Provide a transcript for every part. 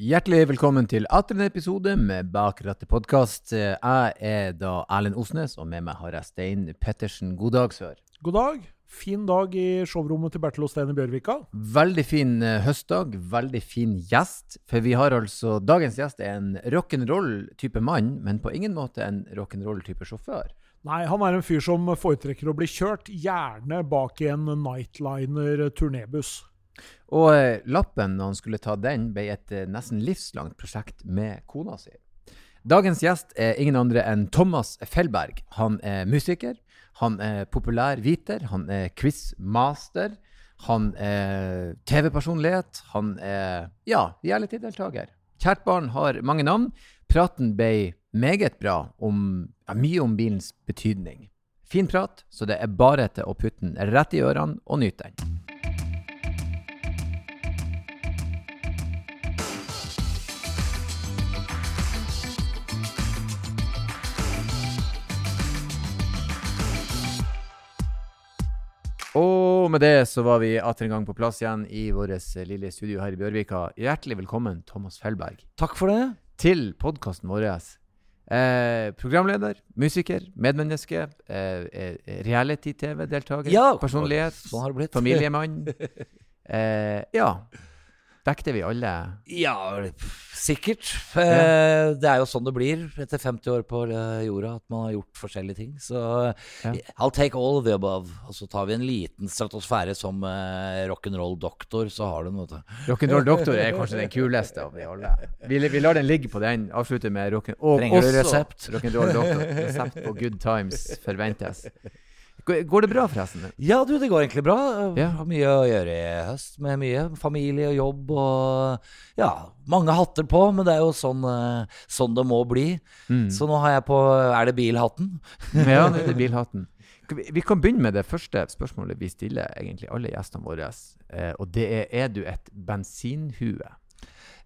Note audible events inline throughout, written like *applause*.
Hjertelig velkommen til atter en episode med Bak rattet podkast. Jeg er da Erlend Osnes, og med meg har jeg Stein Pettersen. God dag, sør. God dag. Fin dag i showrommet til Bertil og Stein i Bjørvika. Veldig fin eh, høstdag, veldig fin gjest. For vi har altså Dagens gjest er en rock'n'roll-type mann, men på ingen måte en rock'n'roll-type sjåfør. Nei, han er en fyr som foretrekker å bli kjørt, gjerne bak i en Nightliner turnébuss. Og eh, lappen, når han skulle ta den, ble et eh, nesten livslangt prosjekt med kona si. Dagens gjest er ingen andre enn Thomas Fellberg. Han er musiker, han er populær viter, han er quizmaster, han er TV-personlighet, han er ja, reality-deltaker. Kjært barn har mange navn. Praten ble meget bra om ja, mye om bilens betydning. Fin prat, så det er bare til å putte den rett i ørene og nyte den. Og med det så var vi atter en gang på plass igjen i vårt lille studio her i Bjørvika. Hjertelig velkommen, Thomas Fellberg, Takk for det. til podkasten vår. Eh, programleder, musiker, medmenneske, eh, eh, reality-TV-deltaker, Ja, personlighet, familiemann. *laughs* Eh, ja. Dekte vi alle Ja, sikkert. Ja. Det er jo sånn det blir etter 50 år på eh, jorda, at man har gjort forskjellige ting. Så Ja. I'll take all of the above. Og så tar vi en liten stratosfære som uh, rock'n'roll-doktor, så har du den, vet du. Rock'n'roll Doktor er kanskje den kuleste av de alle. Vi, vi lar den ligge på den. Avslutter med rock'n'roll. Og Trenger også resept? Rock'n'roll Doktor. Resept på good times forventes. Går det bra, forresten? Ja, du, det går egentlig bra. Ja. Har mye å gjøre i høst, med mye familie og jobb og Ja, mange hatter på, men det er jo sånn, eh, sånn det må bli. Mm. Så nå har jeg på Er det bilhatten? *laughs* Ja, det er *laughs* bilhatten. Vi vi kan begynne med det første spørsmålet vi stiller egentlig alle gjestene våre. Eh, og det er er du et bensinhue.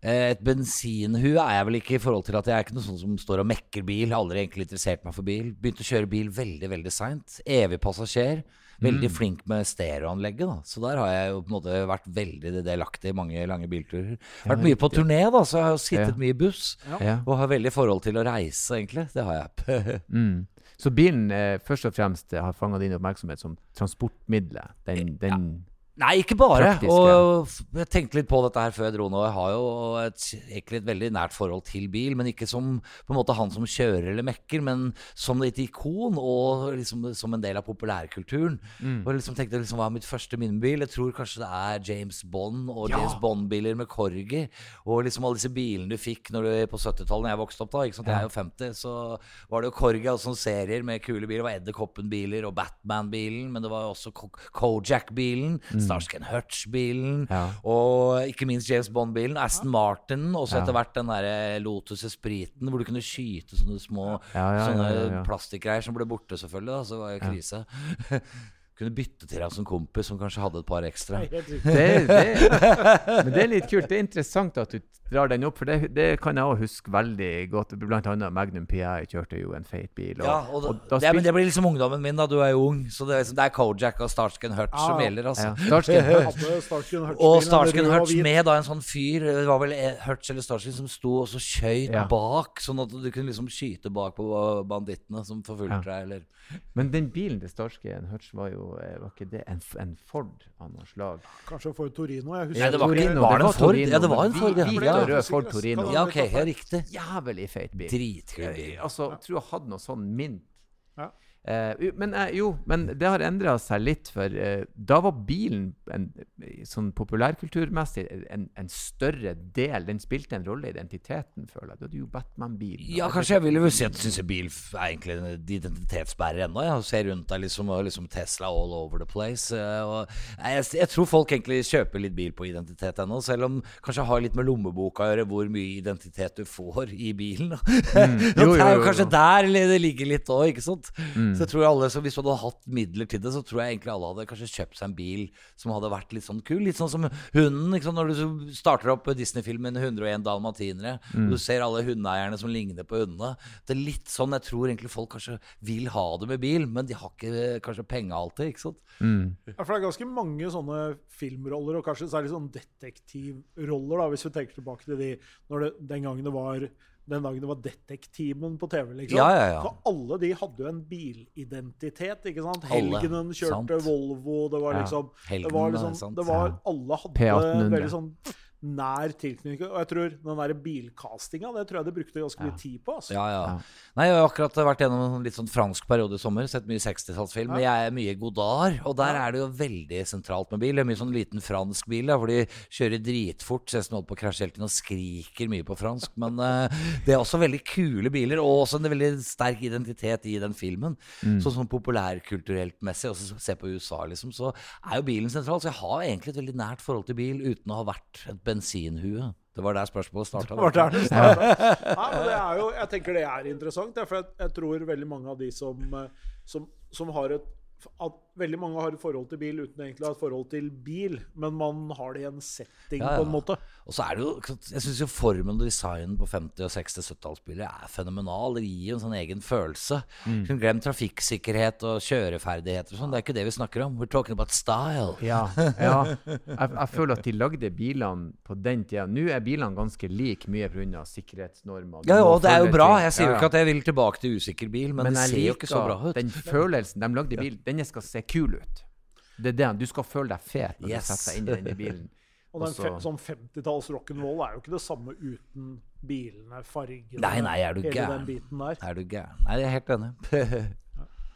Eh, Et bensinhue er jeg vel ikke i forhold til at jeg er ikke noe sånn som står og mekker bil. Har aldri egentlig interessert meg for bil. Begynte å kjøre bil veldig, veldig seint. Evig passasjer. Veldig flink med stereoanlegget, da. Så der har jeg jo på en måte vært veldig delaktig i mange lange bilturer. Vært mye på turné, da, så jeg har jo sittet Ja. mye i buss. Ja. Og har veldig forhold til å reise, egentlig. Det har jeg. *laughs* Mm. Så bilen eh, først og fremst har fanga din oppmerksomhet som transportmiddelet. Den, den Nei, ikke bare. Praktisk, Og jeg tenkte litt på dette her før jeg dro nå. Jeg har jo et, egentlig et veldig nært forhold til bil, men ikke som på en måte han som kjører eller mekker, men som et ikon og liksom som en del av populærkulturen. Mm. Og jeg liksom tenkte liksom, hva er mitt første minnebil? Jeg tror kanskje det er James Bond og Ja. James Bond-biler med Corgi. Og liksom alle disse bilene du fikk når du, på 70-tallet, da jeg vokste opp da. Ikke sant? Jeg er jo 50, så var det jo Corgi og sånne serier med kule biler. Det var Edderkoppen-biler og Batman-bilen, men det var jo også Kojak-bilen, Starsky and Hutch-bilen, Ja. og ikke minst James Bond-bilen, Aston Martin, og så etter hvert den derre Lotus Espriten, hvor du kunne skyte sånne små Ja, ja, ja, ja, ja. plastikkgreier som ble borte, selvfølgelig. Da, så var det krise. *laughs* kunne bytte til deg som kompis som kanskje hadde et par ekstra. *laughs* Det, det, men det er litt kult. Det er interessant at du drar den opp, for det, det kan jeg òg huske veldig godt. Blant annet Magnum PI kjørte jo en feit bil. Og, Ja, og, og da det, men det blir liksom ungdommen min, da. Du er jo ung. Så det, liksom- det er Kojak og Starsky and Hutch ah, som gjelder, altså. ja, Hutch. Hutch Og and Hutch med da en sånn fyr Det var vel eh, Hutch eller Starsky som sto og så skøyt Ja. bak, sånn at du kunne liksom skyte bak på bandittene som forfulgte Ja. deg, eller Men den bilen til Starsky and Hutch var jo Var ikke det en, en Ford av noe slag? Kanskje Ford Torino. Jeg husker Nei, det var Torino, var det en Ford? Torino, Ja, det var en Ford, ja. Ja. og rød Ford Torino. Ja, ok, ja, riktig. Jævlig feit bil. Dritkul bil. Altså, jeg tror jeg hadde noe sånn mint. Ja. Jo, men, uh, jo, men det har endra seg litt, for uh, da var bilen en, sånn populærkulturmessig en, en større del. Den spilte en rolle i identiteten, føler jeg. Du hadde jo Batman-bil. Ja, kanskje jeg ville vel si at jeg syns bil er egentlig en identitetsbærer ennå. Jeg ser rundt deg liksom, og liksom Tesla all over the place. Og jeg, jeg tror folk egentlig kjøper litt bil på identitet ennå, selv om kanskje har litt med lommeboka å gjøre hvor mye identitet du får i bilen. Mm. *laughs* Jo, jo, det er jo, jo kanskje der det ligger litt òg, ikke sant? Mm. Så jeg tror alle, så Hvis du hadde hatt midler til det, så tror jeg egentlig alle hadde kanskje kjøpt seg en bil som hadde vært litt sånn kul. Litt sånn som hunden. Ikke sant? Når du starter opp Disney-filmen 101 dalmatinere, og du ser alle hundeeierne som ligner på hundene. Det er litt sånn jeg tror egentlig folk kanskje vil ha det med bil, men de har ikke kanskje penger alltid. ikke sant? Ja, for det er ganske mange sånne filmroller, og kanskje særlig sånn detektivroller, da, hvis vi tenker tilbake til de når det, den gangen det var den dagen det var Detektimen på TV. liksom. Ja, ja, ja. Så alle de hadde jo en bilidentitet. ikke sant? Helgenen kjørte sant. Volvo. Det var Ja. liksom, det var liksom sant. det var, Ja. Alle hadde P1800. veldig sånn nær tilknytning. Og jeg tror den der bilcastinga det tror jeg de brukte ganske mye tid på. altså. Ja, ja. Ja. Nei, Jeg har akkurat vært gjennom en litt sånn fransk periode i sommer. Sett mye 60-tallsfilm. Men jeg er mye Godard, og der er det jo veldig sentralt med bil. Det er mye sånn liten fransk bil, da, hvor de kjører dritfort. Ser ut som de holder på å krasje hele tiden og skriker mye på fransk. Men uh, det er også veldig kule biler, og også en veldig sterk identitet i den filmen. Så sånn populærkulturelt messig, og så se på USA, liksom, så er jo bilen sentral. Så jeg har egentlig et veldig nært forhold til bil uten å ha vært et bensinhue. Det var der spørsmålet starta. Det der det. *laughs* Det er jo, jeg tenker det er interessant, for jeg, jeg tror veldig mange av de som, eh, som, som har et at veldig mange har et forhold til bil uten egentlig å ha et forhold til bil, men man har det i en setting, Ja, ja. på en måte. Og så er det jo Jeg syns jo formen og designen på 50- og 60- 70-tallsbiler er fenomenal. Det gir jo en sånn egen følelse. Mm. Glem trafikksikkerhet og kjøreferdigheter og sånn. Det er ikke det vi snakker om. We're talking about style. Ja. ja. *laughs* Jeg, jeg føler at de lagde bilene på den tida. Nå er bilene ganske like mye pga. sikkerhetsnormer. Ja, og det er jo bra. Jeg sier jo Ja, ikke at jeg vil tilbake til usikker bil, men, det ser jo ikke så bra ut. Den følelsen de lagde i bil, den jeg skal se kul ut. Det er den. Du skal føle deg fet når Yes. du setter deg inn i denne bilen. *laughs* Og den sånn 50-talls rock'n'roll er jo ikke det samme uten bilene, fargene Nei, nei, er du gæren? Er du gæren? Nei, jeg er helt enig. *laughs*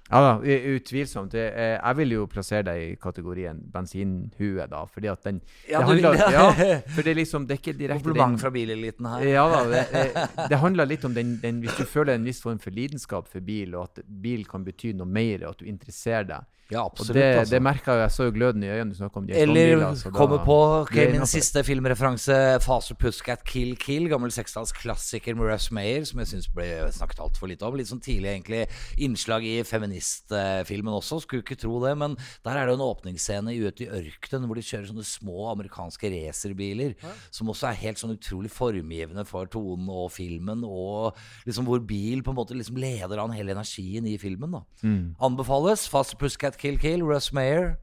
Ja da, utvilsomt. Det, jeg vil jo plassere deg i kategorien bensinhue, da, fordi at den Ja, det du vil handler, det? ja, *laughs* for det er liksom Det er ikke direkte Kompliment fra bileliten her. Ja da, det, det, det handler litt om den, den Hvis du føler en viss form for lidenskap for bil, og at bil kan bety noe mer, og at du interesserer deg Ja, Og absolutt. det, altså. det merka jeg. Jeg så jo gløden i øynene du snakka om Eller kommer på okay, min siste filmreferanse, Faster Pussycat Kill Kill. Gammel seksdalsklassiker med Russ Mayer, som jeg syns ble snakket altfor lite om. Litt sånn tidlig egentlig innslag i feministfilmen også, skulle ikke tro det. Men der er det jo en åpningsscene ute i ørkenen hvor de kjører sånne små amerikanske racerbiler. Som også er helt sånn utrolig formgivende for tonen og filmen. Og liksom hvor bil på en måte liksom leder an hele energien i filmen. da Mm. Anbefales. Faster Pussycat Kill Kill, Russ Mayer.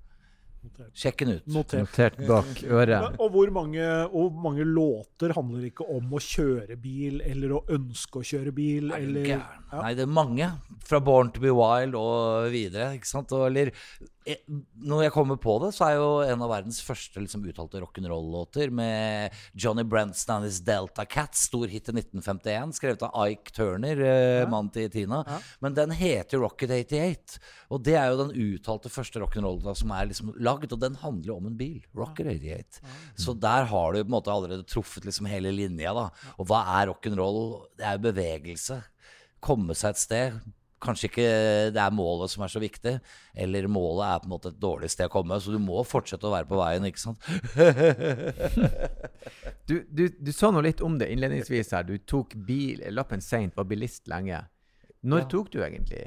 Sjekk den ut. Notert. Notert bak *laughs* øret. Og hvor mange, og mange låter handler ikke om å kjøre bil, eller å ønske å kjøre bil, Er eller ja. Nei, det er mange. Fra Born to be Wild og videre. ikke sant? Og, eller, eh, når jeg kommer på det, så er jo en av verdens første liksom, uttalte rock'n'roll-låter med Johnny Branson and his Delta Cats, stor hit i 1951, skrevet av Ike Turner, eh, mannen til Tina. Ja. Men den heter Rocket 88. Og det er jo den uttalte første rock'n'roll som er liksom lagd, og den handler om en bil. Rocker 88. Så der har du på en måte allerede truffet liksom hele linja, da. Og hva er rock'n'roll? Det er jo bevegelse. Komme seg et sted. Kanskje ikke det er målet som er så viktig, eller målet er på en måte et dårlig sted å komme. Så du må fortsette å være på veien, ikke sant. *laughs* Du, du, du sa noe litt om det innledningsvis her. Du tok bil, lappen seint, var bilist lenge. Når Ja. tok du egentlig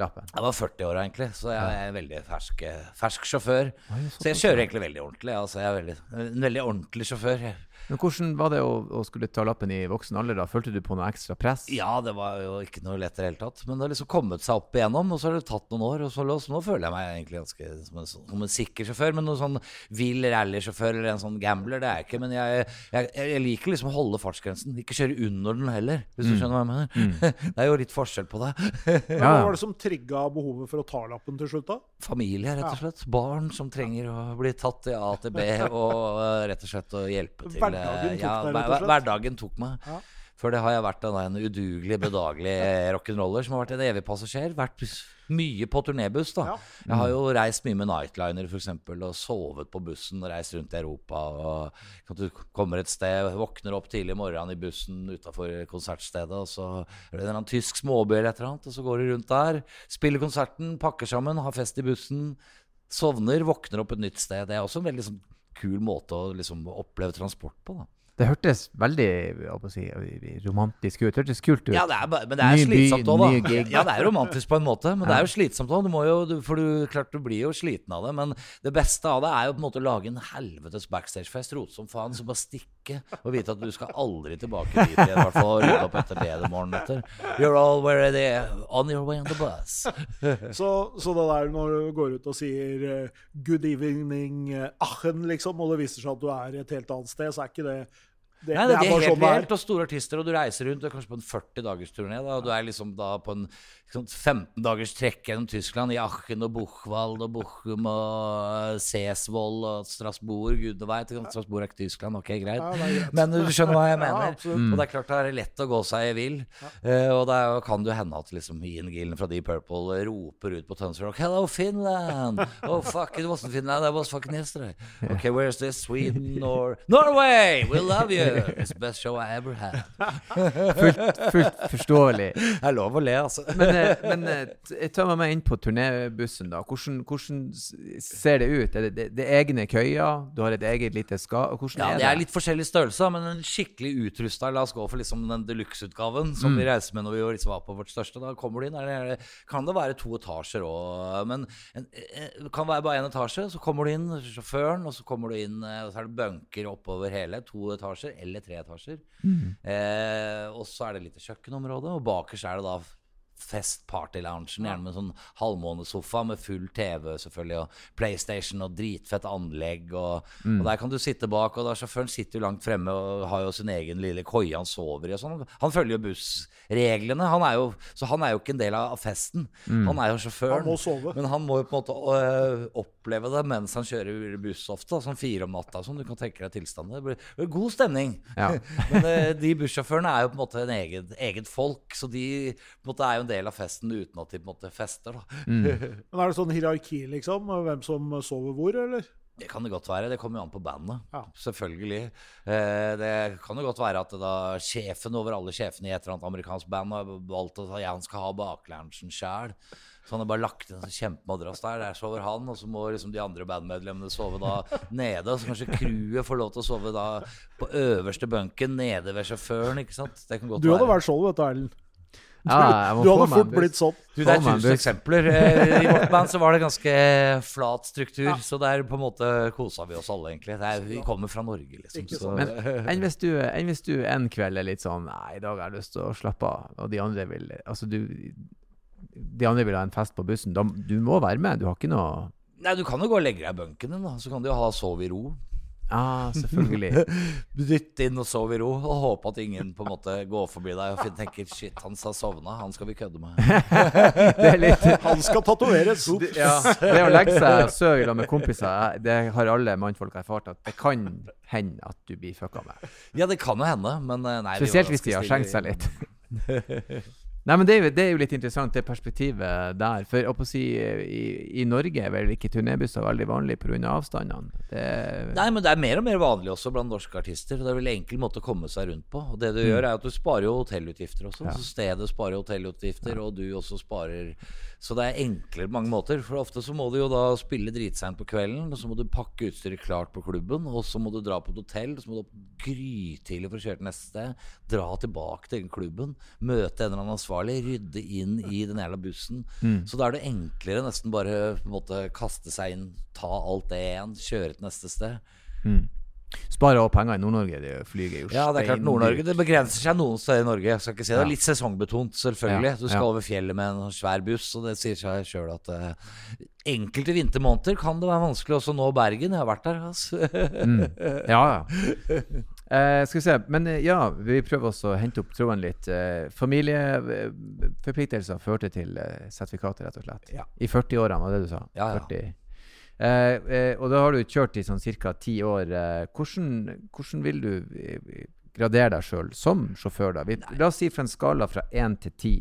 lappen? Jeg var 40 år egentlig, så jeg er en veldig fersk, fersk sjåfør. Oi, Så jeg kjører egentlig veldig ordentlig. Altså, jeg er veldig, en veldig ordentlig sjåfør. Men hvordan var det å, å skulle ta lappen i voksen alder? da? Følte du på noe ekstra press? Ja, det var jo ikke noe lett i det hele tatt. Men det har liksom kommet seg opp igjennom, og så har det tatt noen år. Og så, så nå føler jeg meg egentlig ganske som en, som en sikker sjåfør. Men noen sånn vill rallysjåfør eller en sånn gambler, det er jeg ikke. Men jeg, jeg, jeg liker liksom å holde fartsgrensen. Ikke kjøre under den heller, hvis du skjønner hva jeg mener. *laughs* det er jo litt forskjell på det. *laughs* Ja. Hva var det som trigga behovet for å ta lappen til slutt, da? Familie, rett og slett. Barn som trenger å bli tatt i A til B, *laughs* og eh, rett og slett å hjelpe til. Eh, Hverdagen tok ja, deg, rett og slett? Hverdagen tok meg. Ja. For det har jeg vært en, udugelig, bedagelig rock'n'roller som har vært en evig passasjer. Vært mye på turnébuss, da. Ja. Jeg har jo reist mye med Nightliner eksempel, og sovet på bussen og reist rundt i Europa. Og du kommer et sted, våkner opp tidlig morgenen i bussen utafor konsertstedet, og så er det en eller annen tysk småby eller et eller annet, og så går du rundt der, spiller konserten, pakker sammen, har fest i bussen, sovner, våkner opp et nytt sted. Det er også en veldig sånn, kul måte å liksom oppleve transport på, da. Det hørtes veldig si, romantisk ut. Det hørtes kult ut. Ja, det er, men det er Ny slitsomt òg, da. gig. Ja, det er romantisk på en måte, men det er jo slitsomt òg. Du må jo, du- for du, klart du blir jo sliten av det. Men det beste av det er jo på en måte å lage en helvetes backstagefest, rote som faen, så bare stikke og vite at du skal aldri tilbake dit igjen, i hvert fall. Rydde opp etter det morgenen etter. You're already on your way on the bus. *laughs* *laughs* Så, så det der når du går ut og sier eh, 'good evening, Achen', liksom, og det viser seg at du er et helt annet sted, så er ikke det Det, Nei, det det, er bare helt sånn det er. og store artister, og du reiser rundt, du er kanskje på en 40 dagers turné, da, og du er liksom da på en liksom 15 dagers trekk gjennom Tyskland, i Aachen og Buchwald og Bochum og Sesvold og Strasbourg, gudene veit. Strasbourg er ikke Tyskland, ok, greit. Ja. Men du skjønner hva jeg *laughs* Ja, mener. absolutt. Og det er klart det er lett å gå seg vill. Eh, og det er, kan jo hende at liksom Ian Gillen fra Deep Purple roper ut på Tønsberg Hello, Finland! *laughs* Oh, fuck, it wasn't Finland, that was fucking yesterday. Okay, where's this? Sweden or Norway! We love you! It's the best show I ever had. *laughs* Fullt, fullt forståelig. Jeg lover å le, altså. Men, eh, men jeg tar meg med inn på turnébussen, da. Hvordan, hvordan ser det ut? Er det, det, det er egne køyer? Du har et eget lite ska? Hvordan Ja, er det det? er litt forskjellig størrelse, men en skikkelig utrusta La oss gå for liksom den deluxe-utgaven som vi reiser med når vi liksom var på vårt største. Da kommer du inn, er kan det være to etasjer òg, men en, eh, det kan være bare én etasje. Så kommer du inn, sjåføren, og så kommer du inn, eh, og så er det bunker oppover hele. To etasjer eller tre etasjer. Eh, og så er det lite kjøkkenområde, og bakerst er det da fest party-loungen, gjerne med sånn halvmånesofa med full TV selvfølgelig, og PlayStation og dritfett anlegg. Og, og der kan du sitte bak, og da sjåføren sitter jo langt fremme og har jo sin egen lille koie han sover i. og sånn. Han følger jo bussreglene, han er jo, så han er jo ikke en del av festen. Han er jo sjåføren. Han må sove. Men han må jo på en måte øh, oppleve det mens han kjører buss ofte, da, sånn fire om natta. Sånn. Du kan tenke deg tilstanden. Det blir, det blir god stemning. Ja. *laughs* Men øh, de bussjåførene er jo på en måte en eget, eget folk, så de på en måte er jo en del av festen uten at de på en måte fester. da. *laughs* Men er det sånn hierarki, liksom? Hvem som sover hvor, eller? Det kan det godt være. Det kommer jo an på bandet. Ja. Selvfølgelig. Eh, det kan jo godt være at da sjefen over alle sjefene i et eller annet amerikansk band har valgt at han skal ha bakloungen sjæl. Så han har bare lagt en kjempemadrass der. Der sover han, og så må liksom de andre bandmedlemmene sove da nede. Og så kanskje crewet får lov til å sove da på øverste bunken nede ved sjåføren. ikke sant? Det kan godt Du hadde vært skjold, vet du, Erlend. *laughs* Ja, Du hadde fort blitt sånn. Du, det er tusen eksempler. Eh, I vårt band så var det ganske flat struktur, så der på en måte kosa vi oss alle, egentlig. Det er, vi kommer fra Norge, liksom. Så, Men enn hvis, du, enn hvis du en kveld er litt sånn Nei, i dag har jeg lyst til å slappe av, og de andre vil Altså, du De andre vil ha en fest på bussen. Da, du må være med. Du har ikke noe Nei, du kan jo gå og legge deg i bunken din, da. Så kan du jo ha sove i ro. Ja, selvfølgelig. *laughs* Dytt inn og sove i ro, og håpe at ingen på en måte går forbi deg og tenker 'shit, han sa sovna, han skal vi kødde med'. *laughs* Det er litt *laughs* Han skal tatoveres! ja, Det å legge seg og sove sammen med kompiser, det har alle mannfolk erfart at det kan hende at du blir fucka med. Ja, det kan jo hende, men eh, nei Spesielt hvis de har skjenkt seg litt. Nei, men det er, jo, det er jo litt interessant, det perspektivet der. For å si, i, i Norge er vel ikke turnébusser veldig vanlig pga. avstandene. Det, Nei, men det er mer og mer vanlig også blant norske artister. Det er vel en enkel måte å komme seg rundt på. Og det du gjør, er at du sparer jo hotellutgifter også. Mm. Ja. Så stedet sparer hotellutgifter, og du også sparer Så det er enklere på mange måter. For ofte så må du jo da spille dritseint på kvelden, og så må du pakke utstyret klart på klubben, og så må du dra på et hotell, og så må du opp grytidlig for å kjøre til neste sted. Dra tilbake til den klubben, møte en eller annen ansvarlig, rydde inn i den jævla bussen. Mm. Så da er det enklere nesten bare på en måte kaste seg inn, ta alt det igjen, kjøre til neste sted. Sparer også penger i Nord-Norge. Det flyger jo Ja, det er klart. Nord-Norge Det begrenser seg noen steder i Norge. Jeg skal ikke si det. Det er litt sesongbetont, selvfølgelig. Du skal ja. over fjellet med en svær buss, og det sier seg sjøl at uh, enkelte vintermåneder kan det være vanskelig også å nå Bergen. Jeg har vært der, altså. *laughs* Ja, ja. Eh, skal vi se. Men eh, ja, vi prøver også å hente opp tråden litt. Eh, familieforpliktelser førte til eh, sertifikatet, rett og slett. Ja. I 40-årene, var det du sa? Ja, ja. 40. Eh, eh, og da har du kjørt i sånn ca. ti år. Eh, hvordan, hvordan vil du gradere deg sjøl som sjåfør? da? Vi, la oss si fra en skala fra én til ti.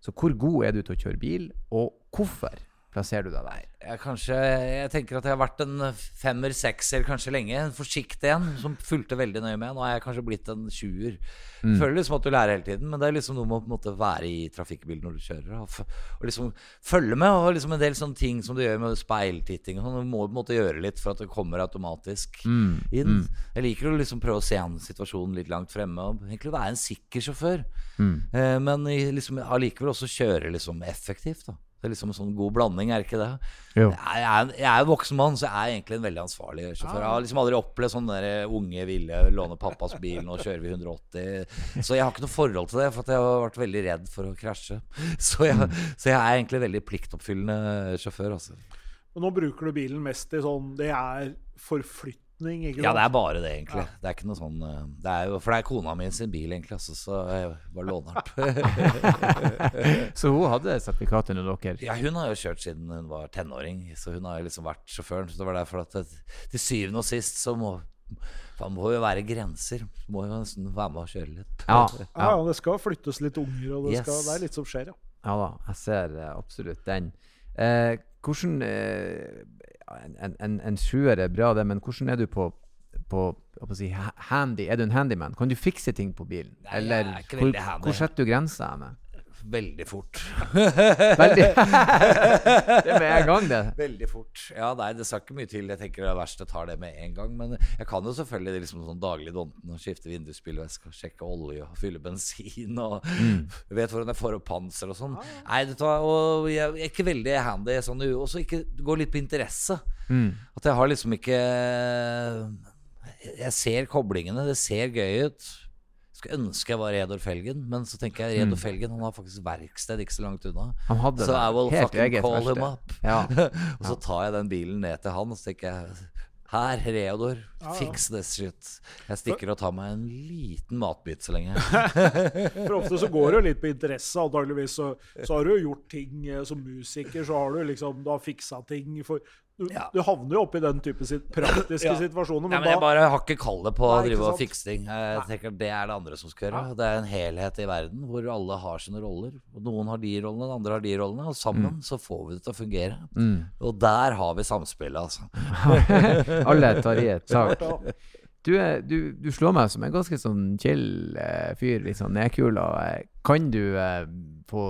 Så hvor god er du til å kjøre bil, og hvorfor? Plasserer du deg der? Jeg, kanskje, jeg tenker at jeg har vært en femmer, sekser kanskje lenge. En forsiktig en som fulgte veldig nøye med. Nå er jeg kanskje blitt en sjuer. Føler liksom at du lærer hele tiden, men det er liksom noe med å på en måte være i trafikkbilen når du kjører. Og, og liksom følge med. Og liksom en del sånne ting som du gjør med speiltitting. og sånn, Du må på en måte gjøre litt for at det kommer automatisk inn. Jeg liker å liksom prøve å se an situasjonen litt langt fremme. Og egentlig være en sikker sjåfør. Eh, men liksom allikevel også kjøre liksom effektivt. da det er liksom en sånn god blanding, er ikke det? Jo. Jeg, er, jeg er en voksen mann, så jeg er egentlig en veldig ansvarlig sjåfør. Jeg har liksom aldri opplevd sånn der unge ville låne pappas bil, nå kjører vi 180. Så jeg har ikke noe forhold til det, for at jeg har vært veldig redd for å krasje. *laughs* Så jeg, så jeg er egentlig veldig pliktoppfyllende sjåfør, altså. Og nå bruker du bilen mest i sånn Det er forflytning, ikke? Ja, det er bare det, egentlig. Det er ikke noe sånn eh, det er jo, For det er kona mi sin bil, egentlig, altså, så jeg bare låner den. *laughs* *laughs* Så hun hadde sertifikat under dere? Ja, hun har jo kjørt siden hun var tenåring, så hun har jo liksom vært sjåføren. Så det var derfor at til syvende og sist så må det må jo være grenser. Må jo nesten være med og kjøre litt. Ja, Ja, *laughs* ja, ja, det skal flyttes litt unger, og det, Yes. skal, det er litt som skjer, ja. ja da. Jeg ser eh, absolutt den. Eh, hvordan eh, ja, En, en- en, sjuer er bra, det, men hvordan er du på på si, handy? Er du en handyman? Kan du fikse ting på bilen? Nei, Eller er hvor, hvor setter du grensa henne? Veldig fort. Veldig *laughs* Det er med en gang, det. Veldig fort. Ja, nei, det skal ikke mye til. Jeg tenker det verste tar det med en gang. Men jeg kan jo selvfølgelig liksom sånn daglig donten og skifte vindusspillvæske og sjekke olje og fylle bensin og *laughs* vet hvordan jeg får opp panser og sånn. Nei, det hva, og jeg er ikke veldig handy sånn. Og så ikke gå litt på interesse. At jeg har liksom ikke Jeg ser koblingene, det ser gøy ut. Skulle ønske jeg var Reodor Felgen, men så tenker jeg Redor Felgen han har faktisk verksted ikke så langt unna. Han hadde Så det. I will Helt fucking call him up. Ja. *laughs* og så tar jeg den bilen ned til han, og så tenker jeg her, Reodor, fix this shit. Jeg stikker og tar meg en liten matbit så lenge. *laughs* For ofte så går det jo litt på interesse, antakeligvis. Så, så har du jo gjort ting eh, som musiker, så har du liksom Du har fiksa ting for du, Ja. du havner jo oppi den type sit praktiske Ja. situasjoner, Nei, men, da, jeg bare har ikke kallet på å drive og fikse ting. Jeg tenker Det er det andre som skal gjøre. Det er en helhet i verden hvor alle har sine roller. Og Noen har de rollene, andre har de rollene. Og sammen så får vi det til å fungere. Og der har vi samspillet, altså. *laughs* Alle tar i et tak. Du, du, du slår meg som en ganske sånn chill eh, fyr, litt sånn nedkula. Kan du eh, få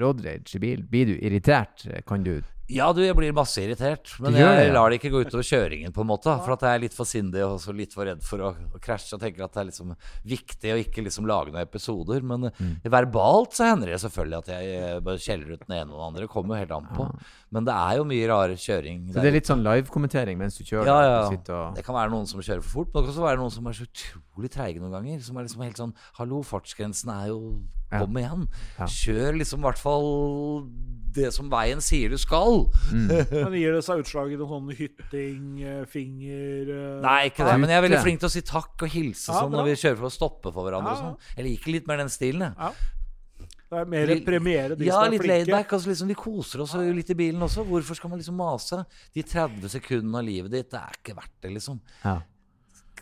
road rage i bil? Blir du irritert? Kan du Ja, du, jeg blir masse irritert. Men Du gjør det, jeg ja. lar det ikke gå utover kjøringen, på en måte. For at jeg er litt for sindig og litt for redd for å, å krasje. Og tenker at det er liksom viktig å ikke liksom lage noen episoder. Men eh, verbalt så hender det selvfølgelig at jeg eh, bare skjeller ut den ene og den andre. Kommer jo helt an på. Men det er jo mye rare kjøring. Så det er litt sånn live-kommentering mens du kjører? ja, ja. du sitter og- Det kan være noen som kjører for fort, men det kan også være noen som er så utrolig treige noen ganger. Som er liksom helt sånn Hallo, fartsgrensen er jo. Kom igjen. Ja. Kjør liksom i hvert fall det som veien sier du skal. *laughs* Men gir det seg utslag i noe sånn hytting, eh, finger eh, Nei, ikke det. Men jeg er veldig flink til å si takk og hilse Ja, sånn når vi kjører for å stoppe for hverandre. Ja, og sånn. Jeg liker litt mer den stilen, jeg. Ja. Det er mer premiere de Ja, som er litt flinke. laidback. Altså liksom, vi koser oss jo litt i bilen også. Hvorfor skal man liksom mase? De 30 sekundene av livet ditt, det er ikke verdt det, liksom.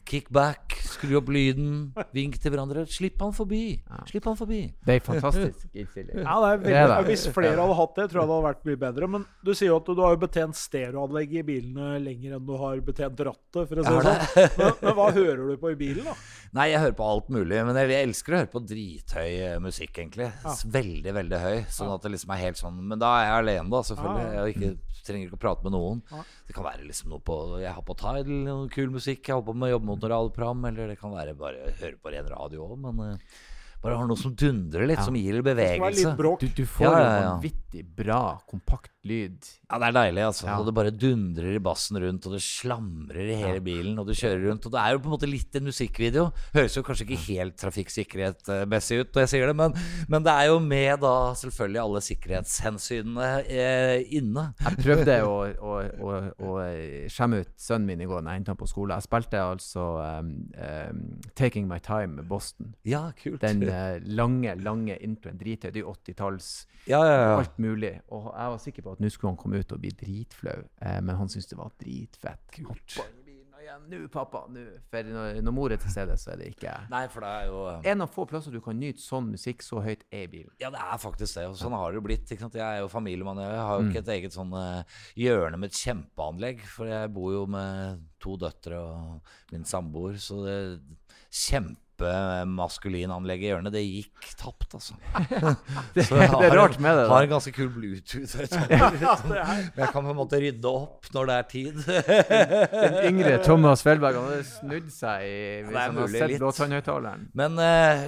Ja. Kick back, skru opp lyden, vink til hverandre. Slipp han forbi. Slipp han forbi. Det er fantastisk *laughs* innstilling. Ja, det er Det er. Hvis flere hadde hatt det, tror jeg det hadde vært mye bedre. Men du sier jo at du har jo betjent stereoanlegget i bilene lenger enn du har betjent rattet. for å si det sånn. Men, men hva hører du på i bilen, da? Nei, jeg hører på alt mulig, men jeg elsker å høre på drithøy eh, musikk, egentlig. Veldig, veldig høy. Sånn at det liksom er helt sånn Men da er jeg alene, da, selvfølgelig. Ja, ja. Jeg ikke, trenger ikke å prate med noen. Det kan være liksom noe på Jeg har på Tidal, noe kul musikk. Jeg holder på med å jobbe mot noe radioprogram, eller det kan være bare høre på ren radio òg, men eh, bare har noe som dundrer litt, som gir litt Det bevegelse. litt bråk. Du, du får Ja, ja, ja. vanvittig bra, kompakt lyd. Ja, det er deilig, altså. Ja. Og det bare dundrer i bassen rundt, og det slamrer i hele bilen, og du kjører rundt. Og det er jo på en måte litt en musikkvideo. Høres jo kanskje ikke helt trafikksikkerhetsmessig ut når jeg sier det, men, men det er jo med da selvfølgelig alle sikkerhetshensynene eh, inne. Jeg prøvde å, å, å, å skjemme ut sønnen min i går når jeg hentet han på skole. Jeg spilte altså um, um, 'Taking My Time' med Boston. Ja, kult. Den eh, lange, lange introen. Drithøy. Det er jo 80-talls. ja, ja, ja. Alt mulig. Og jeg var sikker på at nå skulle han komme ut og bli dritflau, eh, men han syntes det var dritfett. Kult. nå, pappa, nå. For når, når mor er til stede, så er det ikke Nei, for det er jo En av få plasser du kan nyte sånn musikk så høyt, er i bilen. Ja, det er faktisk det. Og sånn har det jo blitt. Jeg er jo familiemann. Jeg har jo ikke et eget sånn eh, hjørne med et kjempeanlegg. For jeg bor jo med to døtre og min samboer. Så det kjempemaskulin anlegg i hjørnet, det gikk tapt, altså. *laughs* Det, Så jeg det er rart med det. Har en ganske kul Bluetooth. vet du. *laughs* Ja, det er, Men jeg kan på en måte rydde opp når det er tid. Den yngre Thomas Felberg han hadde snudd seg i, hvis det han hadde sett blåtannhøyttaleren. Men eh,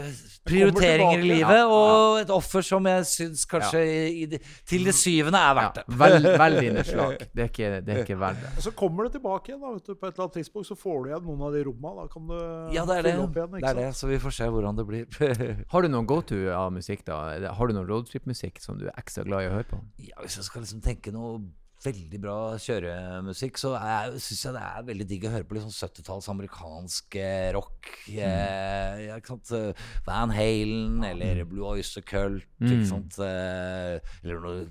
prioriteringer i livet og et offer som jeg syns kanskje i, i, til det syvende er verdt det. vel, *laughs* veldig nedslag. Det er ikke, det er ikke verdt det. og så kommer det tilbake igjen. da, vet du, På et eller annet tidspunkt så får du igjen noen av de rommene. Da kan du Ja, det er det. opp igjen. det ikke er det. Sant? Så vi får se hvordan det blir. *laughs* Har du noen go-to av musikk, da? Har du noen roadtrip-musikk som du er ekstra glad i å høre på? Ja, hvis jeg skal liksom tenke noe veldig bra kjøremusikk, så syns jeg det er veldig digg å høre på litt sånn 70-talls amerikansk rock. rock. Eh, ja, ikke sant? Eh, Van Halen eller Blue Oyster Cult. Ikke sant? Eh, eller noe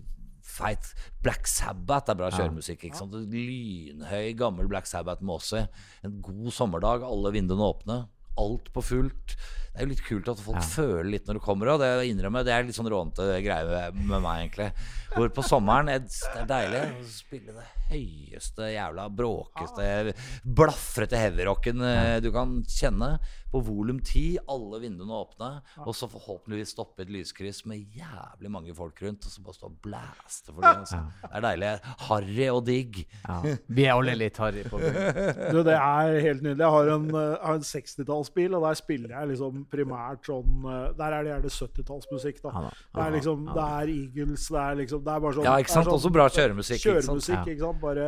feit Black Sabbath er bra kjøremusikk. ikke sant? Lynhøy, gammel Black Sabbath-måse. En god sommerdag, alle vinduene åpne. Alt på fullt. Det er jo litt kult at folk føler litt når du kommer. Og det innrømmer det er litt sånn rånete greie med meg, egentlig. Hvor på sommeren er det er deilig å spille det høyeste, jævla bråkeste, blafrete heavyrocken eh, du kan kjenne. På volum 10, alle vinduene åpne, og så forhåpentligvis stoppe et lyskryss med jævlig mange folk rundt, og så bare stå og blæste for det. Altså. Det er deilig. Harry og digg. Ja. Vi er alle litt harry på byen. Du, det er helt nydelig. Jeg har en, eh, en 60-tallsbil, og der spiller jeg liksom primært sånn eh, Der er det gjerne 70-tallsmusikk, da. Ja da. Det er liksom Det er Eagles, det er liksom Det er bare sånn Ja, ikke sant? sånn Også bra kjøremusikk. Ikke sant? Kjøremusikk, ikke sant. Bare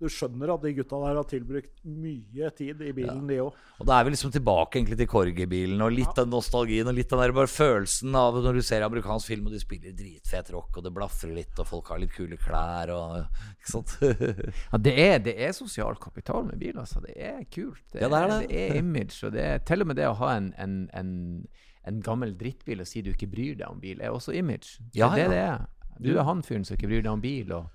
Du skjønner at de gutta der har tilbrukt mye tid i bilen, de òg. Og da er vi liksom tilbake egentlig til Korgi-bilen og litt den nostalgien og litt den der bare følelsen av når du ser amerikansk film og de spiller dritfet rock og det blafrer litt og folk har litt kule klær og Ikke sant? *laughs* Ja, det er, det er sosial kapital med bil, altså. Det er kult. Det, Ja, det er det. det er image. Og det er til og med det å ha en, en, en, en gammel drittbil og si du ikke bryr deg om bil, er også image. Det Ja, er det ja. det er. Du er han fyren som ikke bryr deg om bil, og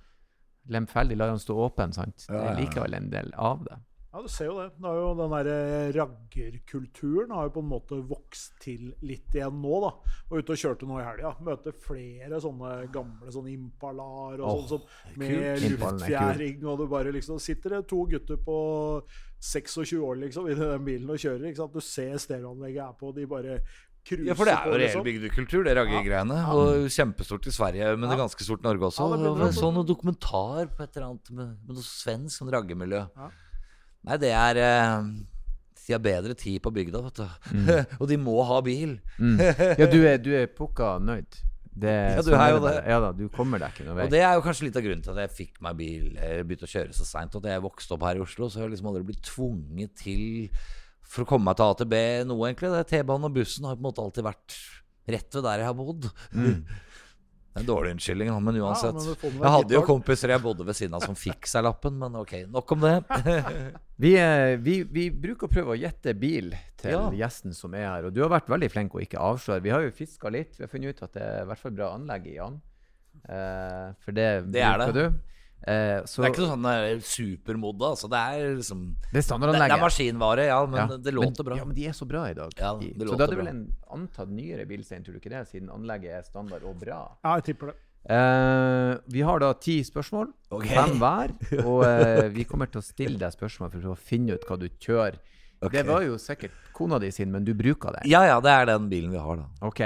lemfeldig lar han stå åpen, sant. Det er likevel en del av det. Ja, du ser jo det. det er jo den der raggerkulturen har jo på en måte vokst til litt igjen nå, da. Og ute og kjørte nå i helga. Møter flere sånne gamle sånne impalaer og oh, sånn som med luftfjæring, og du bare liksom Sitter det to gutter på 26 år liksom i den bilen og kjører, ikke sant. Du ser stereoanlegget er på, de bare Ja, for det er jo på, reell liksom. bygdekultur, det raggegreiene. Ja. Og kjempestort i Sverige, men det er ganske stort i Norge også. Ja, det det, Og det. så noe dokumentar på et eller annet med, med noe svensk sånn raggemiljø. Ja. Nei, det er eh, De har bedre tid på bygda, vet du. *laughs* og de må ha bil. Mm. Ja, du er, du er pukka nøyd. Det, Ja, du sånn er jo bare. det. Ja da, du kommer deg ikke noen vei. Og det er jo kanskje litt av grunnen til at jeg fikk meg bil, eller begynte å kjøre så seint. At jeg vokste opp her i Oslo, så har jeg liksom aldri blitt tvunget til for å komme meg til A til B noe, egentlig. Det er T-banen og bussen har på en måte alltid vært rett ved der jeg har bodd. *laughs* En dårlig unnskyldning, men uansett. men med deg jeg hadde jo kompiser jeg bodde ved siden av som fikk seg lappen, men ok, nok om det. *laughs* Vi, eh, vi, vi bruker å prøve å gjette bil til Ja. gjesten som er her. Og du har vært veldig flink å ikke avsløre. Vi har jo fiska litt. Vi har funnet ut at det er i hvert fall bra anlegg i Jan. Uh, for det, Det er bruker det. du. Eh, så Det er ikke noe sånn supermodda. altså. Det er liksom det er Det, det er maskinvare, ja, men Ja, det låter bra. Ja, men de er så bra i dag. Ja, det så låter da er det vel en antatt nyere bilstein, tror du ikke det? Siden anlegget er standard og bra. Ja, jeg tipper det. Eh, vi har da ti spørsmål, okay. fem hver. *laughs* Og eh, vi kommer til å stille deg spørsmål for å finne ut hva du kjører. Det var jo sikkert kona di sin, men du bruker den. Ja ja, det er den bilen vi har, da. Ok.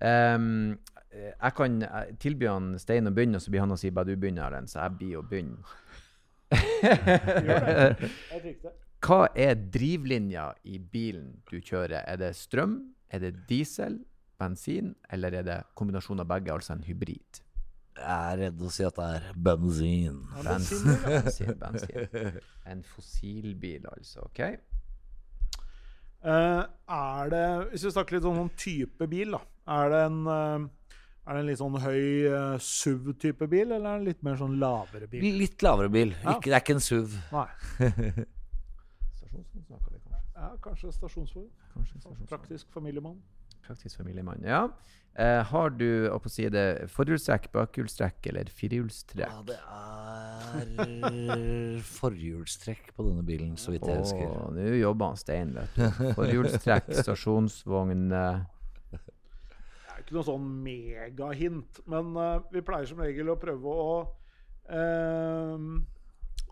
Ehm, eh, jeg kan eh, tilby han Stein å begynne, og så blir han å si bare du begynner, Erlend. Så jeg blir å begynne. *laughs* Hva er drivlinja i bilen du kjører? Er det strøm, er det diesel, bensin, eller er det kombinasjon av begge, altså en hybrid? Jeg er redd å si at det er bensin. Ja, Bensin, bensin, bensin. En fossilbil, altså. OK? Uh, er det Hvis vi snakker litt om om type bil, da. Er det en, eh, er det en litt sånn høy uh, SUV-type bil, eller er det en litt mer sånn lavere bil? Litt lavere bil. Ja. Ikke, det er ikke en SUV. Nei. *laughs* Stasjonsvogn snakker vi kanskje. Ja, kanskje stasjonsvogn. Praktisk familiemann. Praktisk familiemann. Ja. Eh, har du å på si det forhjulstrekk, bakhjulstrekk eller firehjulstrekk? Ja, det er forhjulstrekk på denne bilen, så vidt jeg husker. Nå jobber han Stein, vet du. Forhjulstrekk, *laughs* stasjonsvogn er ikke noe sånn megahint, men uh, vi pleier som regel å prøve å uh,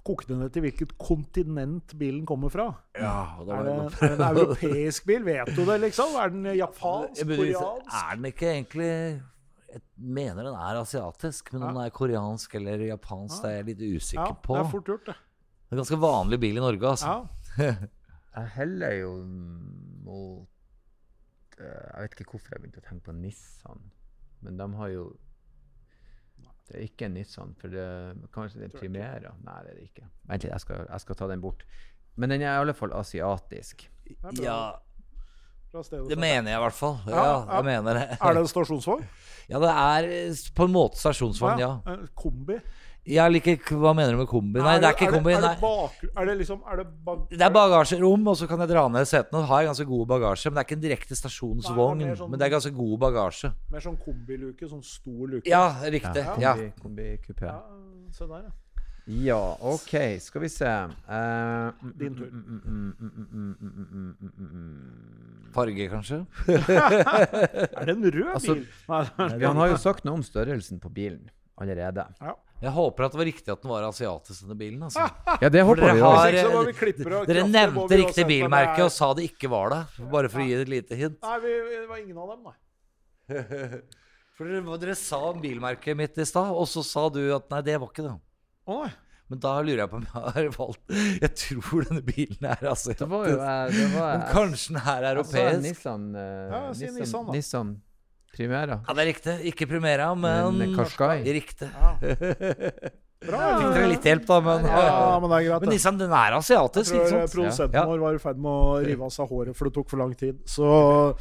koke det ned til hvilket kontinent bilen kommer fra. Ja, da Er var det, er en europeisk bil? Vet du det, liksom? Er den japansk? Koreansk? Er den ikke egentlig Jeg mener den er asiatisk, men om den er koreansk eller japansk, det er jeg litt Ja, usikker på. det er fort gjort, det. Det er ganske vanlig bil i Norge, altså. Ja. *laughs* Jeg heller jo mot Jeg vet ikke hvorfor jeg begynte å tenke på Nissan, men de har jo Det er ikke en Nissan, for det, kanskje det er Primera? Nei, det er det ikke. Vent litt, jeg skal, jeg skal ta den bort. Men den er i alle fall asiatisk. Ja, det mener jeg i hvert fall. Ja, Ja, mener det. Er det en stasjonsvogn? *laughs* Ja, det er eh, på en måte stasjonsvogn, ja. En Kombi? Jeg liker Hva mener du med kombi? Nei, det er ikke kombi. Er det, er det, bak, er det, liksom, er det, det er bagasjerom, og så kan jeg dra ned setene. Og har ganske god bagasje. Men det er ikke en direkte stasjonsvogn. Sånn, men det er ganske god bagasje. Mer sånn kombiluke. Sånn stor luke. Ja, riktig. Ja, kombi, ja. Kombi ja, se der, ja. Ja, OK. Skal vi se Din tur. Farge, kanskje? er det en rød bil? Altså, han har jo sagt noe om størrelsen på bilen allerede. Ja. Jeg håper at det var riktig at den var asiatisk, denne bilen. Altså. *laughs* Ja, det håper dere vi har så må vi og Dere nevnte vi riktig bilmerke og sa det ikke var det. Bare for å gi et lite hint. Nei, vi, det var ingen av dem, nei. *laughs* For dere, dere sa bilmerket mitt i stad, og så sa du at nei, det var ikke det. Å nei. Men da lurer jeg på om jeg har valgt Jeg tror denne bilen er asiatisk. Det var jo eh, det var, Men kanskje den her er europeisk. Altså? Nissan, uh, Ja, si Nissan, Nissan, da. Nissan Primera. Ja, det er riktig. Ikke Primera, men Men Karskai. Riktig. Ja. *laughs* Bra. Fikk dere litt hjelp, da, men Ja, men det er greit. Men. Nissan, den er Jeg asiatisk, tror ikke sant? produsenten Ja. vår var i ferd med å rive av seg håret, for det tok for lang tid. Så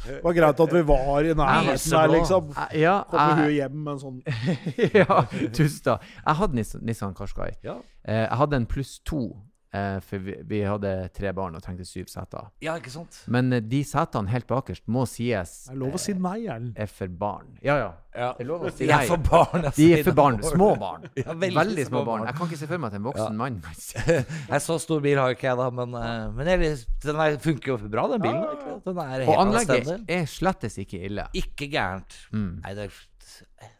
det var greit at vi var i nærheten der, liksom. Eh, Ja, Kommer hun jeg, hjem med en sånn *laughs* ja, tusen takk. Jeg hadde Nissan, Nissan Qashqai. Ja. Eh, jeg hadde en pluss to, eh, for vi, vi hadde tre barn og trengte syv seter. ja, ikke sant? Men eh, de setene helt bakerst må sies Det er lov å si nei, Erlend. er for barn. Ja, ja. Ja. Det er lov å si nei. De er for barn. altså. De er for barn. Små barn. *laughs* Ja, veldig, små barn. Jeg kan ikke se for meg at en voksen mann *laughs* Nei, så stor bil har ikke jeg, da, men, uh, men jeg, den er, funker jo bra, den bilen. Ja, ja, ja. egentlig. Den er Og anlegget anstendig. er slettes ikke ille. Ikke gærent. Mm. Nei, det er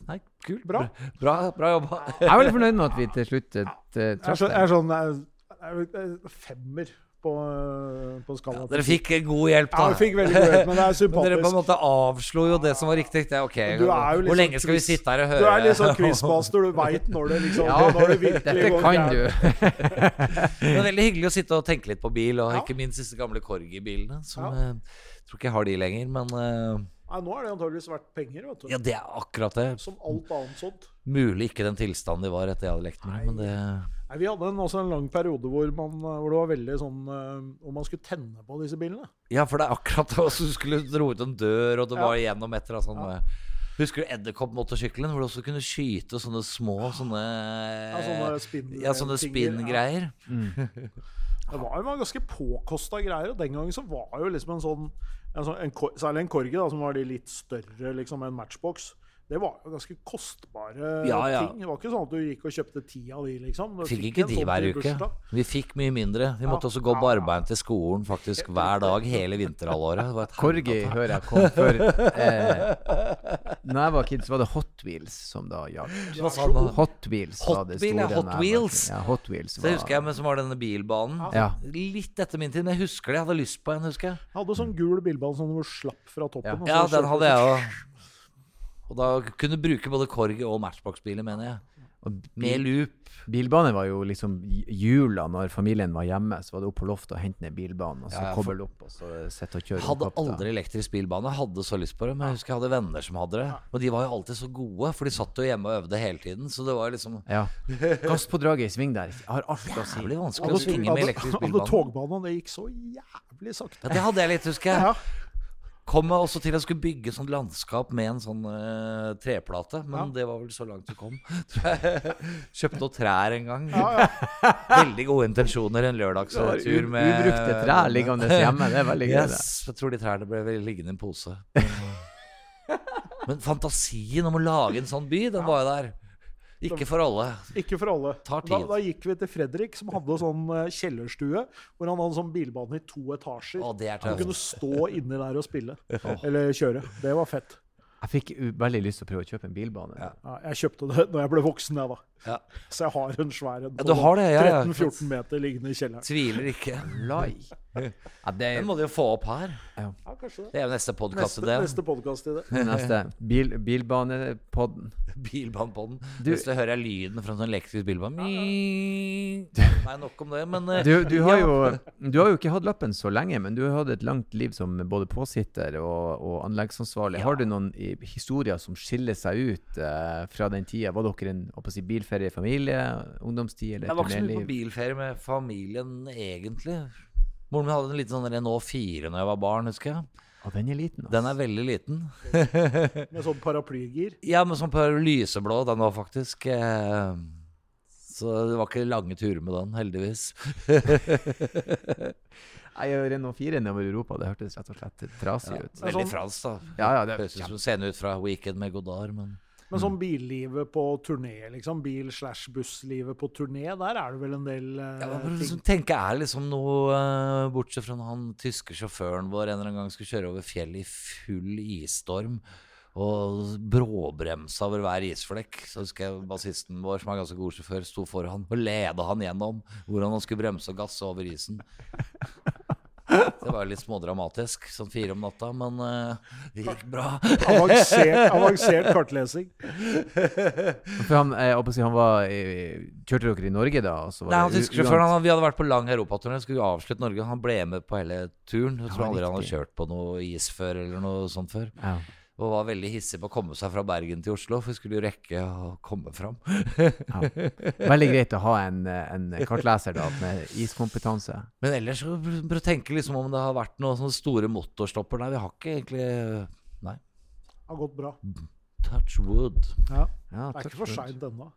Nei, kult. Bra. Bra, bra jobba. Jeg er veldig fornøyd med at vi til slutt uh, Jeg traff deg. jeg er sånn jeg, jeg, jeg, Femmer på, på skala. Dere fikk god hjelp, Ja, da. vi fikk veldig god hjelp, men det er *laughs* Men dere på en måte avslo jo det som var riktig. Det er ok, er jo Hvor liksom lenge skal vi sitte her og høre? Du er litt sånn quizmaster, du *laughs* veit når det liksom Ja, når det virkelig går kan du. *laughs* Det er veldig hyggelig å sitte og tenke litt på bil, og ikke minst disse gamle Corgi-bilene. Som Ja. jeg tror ikke jeg har de lenger, men eh, Nei, nå er det antageligvis verdt penger, vet du. ja, det er akkurat det. Som alt annet sånt. Mulig ikke den tilstanden de var etter jeg hadde lekt med dem, men det Nei, vi hadde en, også en lang periode hvor, man, hvor det var veldig sånn eh, Hvor man skulle tenne på disse bilene. Ja, for det er akkurat det. Du skulle dro ut en dør, og det Ja. var igjennom et eller annet Ja. eh, Husker du edderkoppmotorsykkelen, hvor du også kunne skyte sånne små sånne Ja, sånne spinn- Ja, sånne ja. mm. *laughs* Det var jo ganske påkosta greier, og den gangen så var jo liksom en sånn, en sånn en, Særlig en Corgi, da, som var de litt større liksom en Matchbox. Det var jo ganske kostbare Ja, ja. ting. Det var ikke sånn at du gikk og kjøpte ti av de, liksom. Du Fikk fikk ikke de sånn hver uke. Vi fikk mye mindre. Vi Ja. måtte også gå Ja, barbeint til skolen faktisk hver dag hele vinterhalvåret. Corgi hører jeg kom før. *laughs* eh, Når jeg var kid, så var det Hot Wheels som da gjaldt. Hot Wheels var det Hot ja, store. Hot Wheels. Ja, Hot Wheels var... Det husker jeg men som var denne bilbanen. Ja. Litt etter min tid, men jeg husker det. Jeg hadde lyst på en, husker jeg. Jeg hadde sånn gul bilbane som du slapp fra toppen. Ja. og så Ja, den hadde jeg òg. Og da kunne du bruke både Korg og Matchbox-biler, mener jeg. Og Med loop. Bilbane var jo liksom jula når familien var hjemme. Så var det opp på loftet og hente ned bilbanen, og så Ja, ja, for- koble opp og så sette og kjøre. Hadde opp aldri elektrisk bilbane. Hadde så lyst på det. Men jeg husker jeg hadde venner som hadde det. Og de var jo alltid så gode, for de satt jo hjemme og øvde hele tiden. Så det var liksom Ja. Gasspådraget i sving der. Jeg har alt å si. jævlig vanskelig å svinge med elektrisk hadde bilbane. togbanen, det gikk så jævlig sakte. Ja, det hadde jeg litt, husker jeg. Ja. Kom meg også til jeg skulle bygge sånn landskap med en sånn uh, treplate, men Ja. det var vel så langt du kom. *laughs* Kjøpte noen trær en gang. Ja, ja. *laughs* Veldig gode intensjoner en lørdagstur med Ubrukte trær liggende hjemme. Det er veldig gøy. Yes, jeg tror de trærne ble liggende i en pose. *laughs* Men fantasien om å lage en sånn by, den var jo der. Ikke for alle. Ikke for alle. Tar Da, tid. da gikk vi til Fredrik, som hadde sånn eh, kjellerstue, hvor han hadde sånn bilbane i to etasjer. Å, det er Han kunne stå inni der og spille. *laughs* Eller kjøre. Det var fett. Jeg fikk veldig lyst til å prøve å kjøpe en bilbane. Ja. Ja, jeg kjøpte det *laughs* da jeg ble voksen, jeg, da. Ja. Så jeg har en svær en Ja, på du har det, ja, ja. 13-14 meter liggende i kjelleren. Tviler ikke. Lai. Ja, det Den må du jo få opp her. Ja, kanskje det. Det er jo neste podkast Neste, til det. neste podcast i det. *laughs* neste. Bil, bilbanepodden. Bilbanepodden. Du- Hvis du hører lyden fra en sånn elektrisk bilbane Nei, nok om det, men eh, Du, du, har jo, du har jo ikke hatt lappen så lenge, men du har hatt et langt liv som både påsitter og, og anleggsansvarlig. Har du noen i, historier som skiller seg ut uh, fra den tida? Var dere en si, bilferie i familie, ungdomstid eller Jeg var ikke så mye på bilferie med familien, egentlig. Moren min hadde en liten sånn Renault 4 når jeg var barn, husker jeg. Og den er liten, altså. Den er veldig liten. *laughs* Med sånn paraplygir. Ja, med sånn på lyseblå, den var faktisk eh, Så det var ikke lange turer med den, heldigvis. *laughs* Er Renault 4 nedover Europa. Det hørtes rett og slett trasig ut. Veldig sånn- fransk, da. Ja, ja, det Høres ut som scenen ut fra Weekend med Godard, men Men sånn billivet på turné, liksom. Bil-slash-busslivet på turné, der er det vel en del uh, Ja, men ting. liksom, tenker jeg liksom noe uh, Bortsett fra når han tyske sjåføren vår en eller annen gang skulle kjøre over fjellet i full isstorm og bråbremsa over hver isflekk. Så husker jeg bassisten vår, som er ganske god sjåfør, sto foran og leda han gjennom hvordan han skulle bremse og gasse over isen. Det var litt smådramatisk, sånn fire om natta, men uh, det gikk bra. Avansert, *laughs* avansert kartlesing. For han, eh, jeg å si, han var Kjørte dere i Norge da? så var Nei, han tyske sjåføren han, Vi hadde vært på lang europaturné, skulle avslutte Norge. Han ble med på hele turen. Jeg tror aldri han hadde kjørt på noe is før, eller noe sånt før. Ja. Og var veldig hissig på å komme seg fra Bergen til Oslo, for vi skulle jo rekke å komme fram. Veldig greit å ha en, en kartleser da, med iskompetanse. Men ellers så bør du tenke liksom om det har vært noen sånne store motorstopper. Nei, vi har ikke egentlig Nei. Det Har gått bra. Touch wood. Ja, Ja, det er ikke for seint ennå.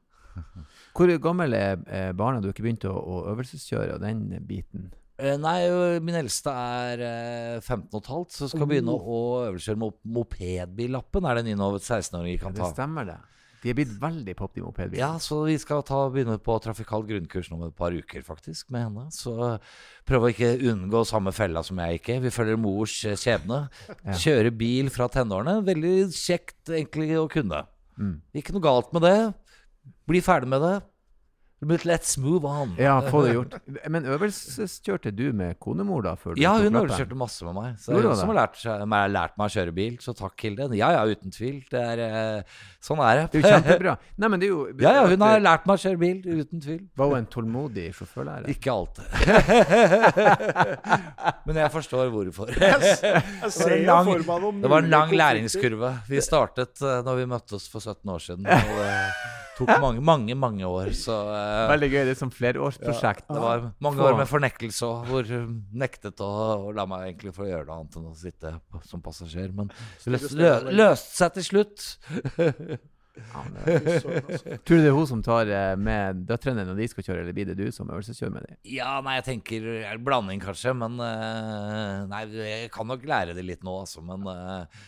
Hvor gammel er barna? Du har ikke begynt å, å øvelseskjøre og den biten? Eh, Nei, min eldste er eh, 15 15,5, så skal begynne å øvelseskjøre mo mopedbillappen. Er det en nå? 16-åringer kan ta? det stemmer, det. De er blitt veldig pop, de mopedbilene. Ja, så vi skal ta, begynne på trafikalt grunnkurs nå om et par uker, faktisk, med henne. Så prøve å ikke unngå samme fella som jeg gikk i. Vi følger mors eh, skjebne. Ja. Kjøre bil fra tenårene. Veldig kjekt egentlig å kunne. Mm. Ikke noe galt med det. Bli ferdig med det. But let's move on. Ja, få det gjort. *laughs* Men øvelseskjørte du med konemor da? Før du Ja, hun øvelseskjørte masse med meg. Så det er hun som har lært, meg- lært meg å kjøre bil. Så takk, Hilde. Ja, ja, uten tvil. Det er, eh, sånn er det. Det er jo kjempebra. Nei, men det er jo *laughs* ja, ja, hun har lært meg å kjøre bil. Uten tvil. Var hun en tålmodig sjåførlærer? Ikke alltid. *laughs* Men jeg forstår hvorfor. Jeg Det ser en lang, det var en lang læringskurve. Vi startet uh, når vi møttes for 17 år siden. Og det tok mange, mange mange år. Så uh, Veldig gøy. Det er som flerårsprosjekt. det var mange år med fornektelse òg, hvor hun nektet å, la meg egentlig få gjøre noe annet enn å sitte som passasjer. Men det løs, lø, løste seg til slutt. Ja, altså. Tror du det er hun som tar eh, med døtrene når de skal kjøre, eller blir det du som øvelseskjører med dem? Ja, nei, jeg tenker ja, Blanding, kanskje. Men eh, Nei, jeg kan nok lære det litt nå, altså. Men eh,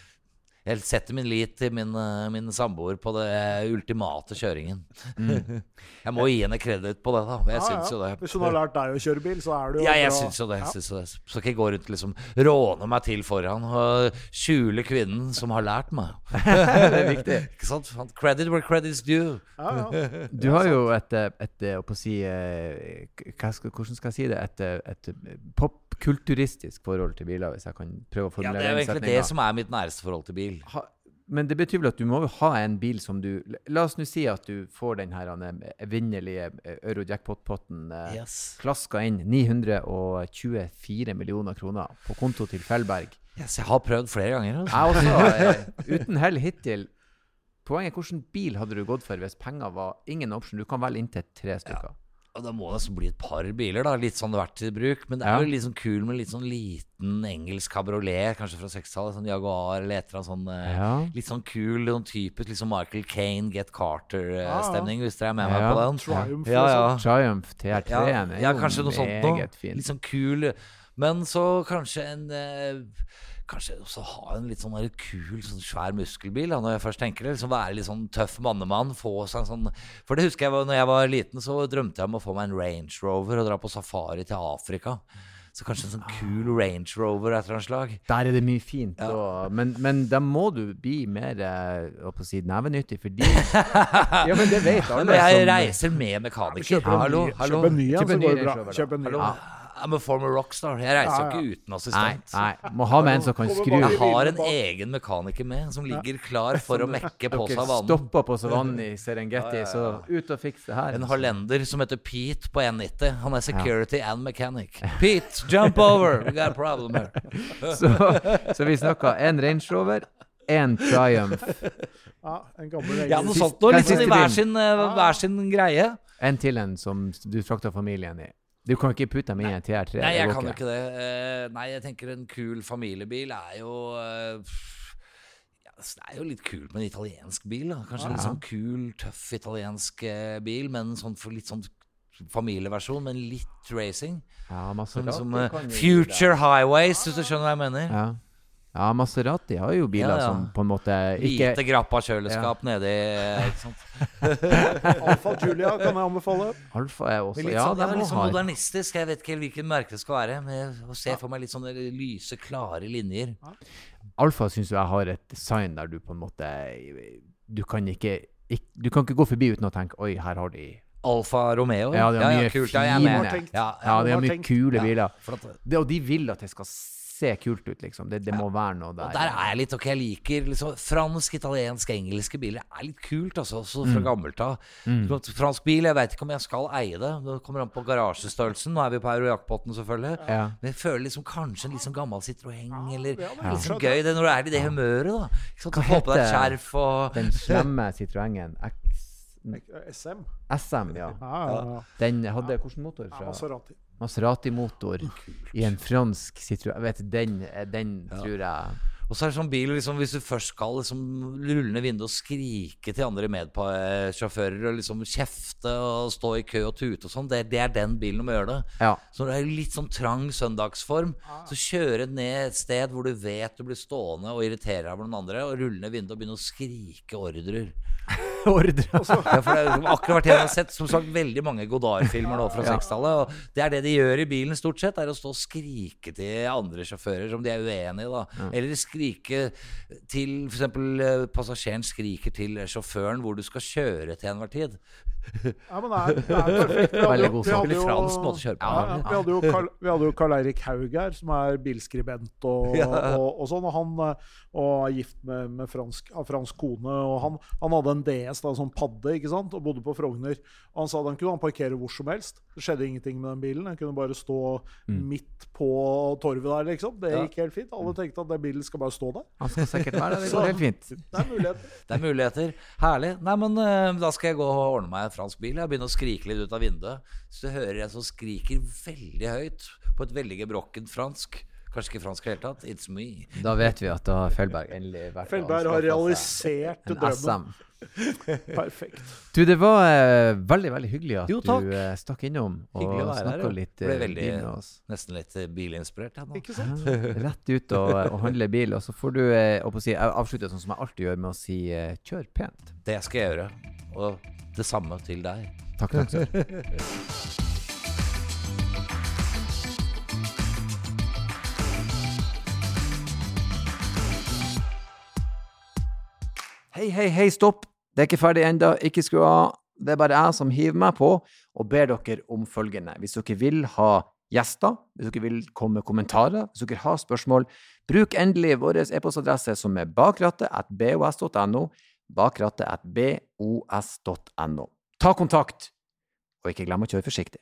jeg setter min lit til min, eh, min samboer på det ultimate kjøringen. *laughs* jeg må gi henne kreditt på det, da. Jeg Ja, syns ja. jo det. Hvis hun har lært deg å kjøre bil, så er du jo Ja, jeg syns jo det. Ja. Syns jo det. Skal ikke gå rundt og liksom råne meg til foran og skjule kvinnen som har lært meg. *laughs* det er viktig. Ikke sant? Credit where credit's due. Ja, ja. *laughs* Du har jo et, et, eh, å si, eh, hva skal, hvordan skal jeg si det, et, et popkulturistisk forhold til biler, hvis jeg kan prøve å Ja, formulere Det er jo egentlig det som er mitt næreste forhold til bil. Ha, men det betyr vel at du må ha en bil som du La oss nå si at du får den her eh, evinnelige eh, euro-jackpot-potten eh, Yes. klaska inn 924 millioner kroner på konto til Fellberg. yes. Jeg har prøvd flere ganger. Altså. Jeg også, *laughs* uten hell hittil. Poenget er hvilken bil hadde du gått for hvis penger var ingen option? Du kan velge inntil tre stykker. Og det må nesten bli et par biler, da. Litt sånn verdt til bruk. Men det er jo litt sånn kul med litt sånn liten engelsk kabriolet, kanskje fra 60-tallet. Sånn Jaguar eller et eller annet sånn eh, Ja. Litt sånn kul, sånn typisk liksom Michael Kane, Get Ja, ja. Carter-stemning, hvis dere er med meg på den. Triumph, Ja, ja. liksom. Triumph TR3 Ja, er ja, kanskje noe sånt noe. Litt sånn kul. Men så kanskje en eh, Kanskje også ha en litt sånn der kul, sånn svær muskelbil. Da, når jeg først tenker det liksom Være litt sånn tøff mannemann. Få seg en sånn For det husker jeg når jeg var liten, så drømte jeg om å få meg en Range Rover og dra på safari til Afrika. Så kanskje en sånn kul Range Rover et eller annet slag. Der er det mye fint. Og, men, men da må du bli mer eh, å si, nevenyttig, fordi *laughs* Ja, men det vet alle. Men jeg som- reiser med mekaniker. Kjøp en ny, hallo. kjøp en ny Kjøp så går det bra. Kjøp en ny. hallo. I'm a former rockstar. Jeg reiser jo Ja, ja. ikke uten assistent. nei. Må ha med en som kan skru. Jeg har en egen mekaniker med, som ligger klar for å mekke på seg Dere Stoppa på savannen i Serengeti, så ut og fiks det her. En hollender som heter Pete på 190. Han er security and mechanic. Pete, jump over! We got a problem here. *laughs* Så, så vi snakka en Range Rover, en Triumph, Ja, en gammel Ja, noe sånt. Noe litt sånn i hver sin, eh, hver sin greie. en til en som du frakta familien i. Du kan ikke putte dem inn i en TR3. Nei, jeg kan jo ikke det. Eh, Nei, jeg tenker en kul familiebil er jo eh, ja, Det er jo litt kult med en italiensk bil. da Kanskje en litt sånn kul, tøff italiensk eh, bil, men sånn for litt sånn familieversjon, men litt racing. Ja, masse sånn, som uh, Future Highways, hvis du skjønner hva jeg mener. Ja. Ja, Maserati har jo biler Ja, ja. som på en måte ikke Lite grappa kjøleskap nedi ikke sant? *laughs* Alfa Julia kan jeg anbefale. Alfa er også Men litt Ja, sånn, ja, litt sånn modernistisk. Jeg vet ikke helt hvilken merke det skal være. Men jeg ser for meg litt sånne lyse, klare linjer. Alfa syns jeg har et design der du på en måte Du kan ikke, ikk- Du kan ikke gå forbi uten å tenke Oi, her har de Alfa Romeo. Ja, de har mye kult. Ja, jeg er fine med. Ja, Ja, de har mye tenkt. kule biler. for Det, og de vil at det skal se kult ut, liksom. Det, det må være noe der. og der er jeg litt ok. Jeg liker liksom fransk, italiensk, engelske biler. Det er litt kult, altså. Også fra gammelt av. Fransk bil, jeg veit ikke om jeg skal eie det. Det kommer an på garasjestørrelsen. Nå er vi på Eurojackpoten, selvfølgelig. Ja. Men jeg føler liksom kanskje en litt sånn gammel Citroën, eller ja, men litt sånn gøy det når du er i det humøret, da. Ikke sant? Hva heter på deg skjerf og Den slemme Citroengen X SM. SM, ja. Ja, ja, ja. Den hadde hvilken motor? ja Fra Maserati. Maserati-motor i en fransk Citroën. Vet den, den tror jeg Og så er det sånn bil liksom, Hvis du først skal liksom, rulle ned vinduet og skrike til andre medsjåfører og liksom kjefte og stå i kø og tute og sånn, det, det er den bilen du må gjøre det. Ja. Så når det er litt sånn trang søndagsform, så kjøre ned et sted hvor du vet du blir stående og irriterer deg over noen andre, og rulle ned vinduet og begynne å skrike ordrer. Ordre. Ja, for det er liksom akkurat vært jeg har sett som sagt veldig mange Godard-filmer nå fra 60-tallet. Det er det de gjør i bilen, stort sett. Er å stå og skrike til andre sjåfører som de er uenige i. da Eller skrike til f.eks. passasjeren skriker til sjåføren hvor du skal kjøre til enhver tid. Ja, men det er, det er perfekt. Vi hadde jo- vi hadde jo-. Ja, ja. Vi hadde jo Karl, vi hadde jo Karl Eirik Haug her, som er bilskribent og, *laughs* og, og sånn. Og han eh, og er gift med, med fransk, fransk kone. Og han, han hadde en DS, da, sånn padde, ikke sant? og bodde på Frogner. Og han sa at han kunne han parkere hvor som helst. Det skjedde ingenting med den bilen. Den kunne bare stå midt på torvet der, liksom. Det Ja. gikk helt fint. Alle tenkte at den bilen skal bare stå der. Han skal sikkert være der. Det *laughs* går helt fint. Det er muligheter. *laughs* Det er muligheter. Herlig. Nei, men eh, da skal jeg gå og ordne meg en fransk bil. Jeg begynner å skrike litt ut av vinduet. Så hører jeg som skriker veldig høyt på et veldig gebrokkent fransk. Kanskje ikke fransk i det hele tatt. It's me. Da vet vi at da har Feldberg endelig vært Felberg har realisert en drømmen. SM. *laughs* Perfekt. Du, det var uh, veldig veldig hyggelig at Jo, du uh, stakk innom og snakka litt uh, Ble eh, veldig- bil med oss. Nesten litt bilinspirert. Ja. Ikke sant? *laughs* *laughs* Rett ut og, og handle bil, og så får du uh, si, avslutte sånn som jeg alltid gjør, med å si kjør pent. Det skal jeg gjøre. Og det samme til deg. Takk, takk. sir. Hei, hei, hei, stopp! Det er ikke ferdig ennå. Ikke skru av. Det er bare jeg som hiver meg på og ber dere om følgende. Hvis dere vil ha gjester, hvis dere vil komme med kommentarer, hvis dere har spørsmål, bruk endelig vår e-postadresse som er bakrattet at bos.no, bakrattet at bos.no. Ta kontakt, og ikke glem å kjøre forsiktig.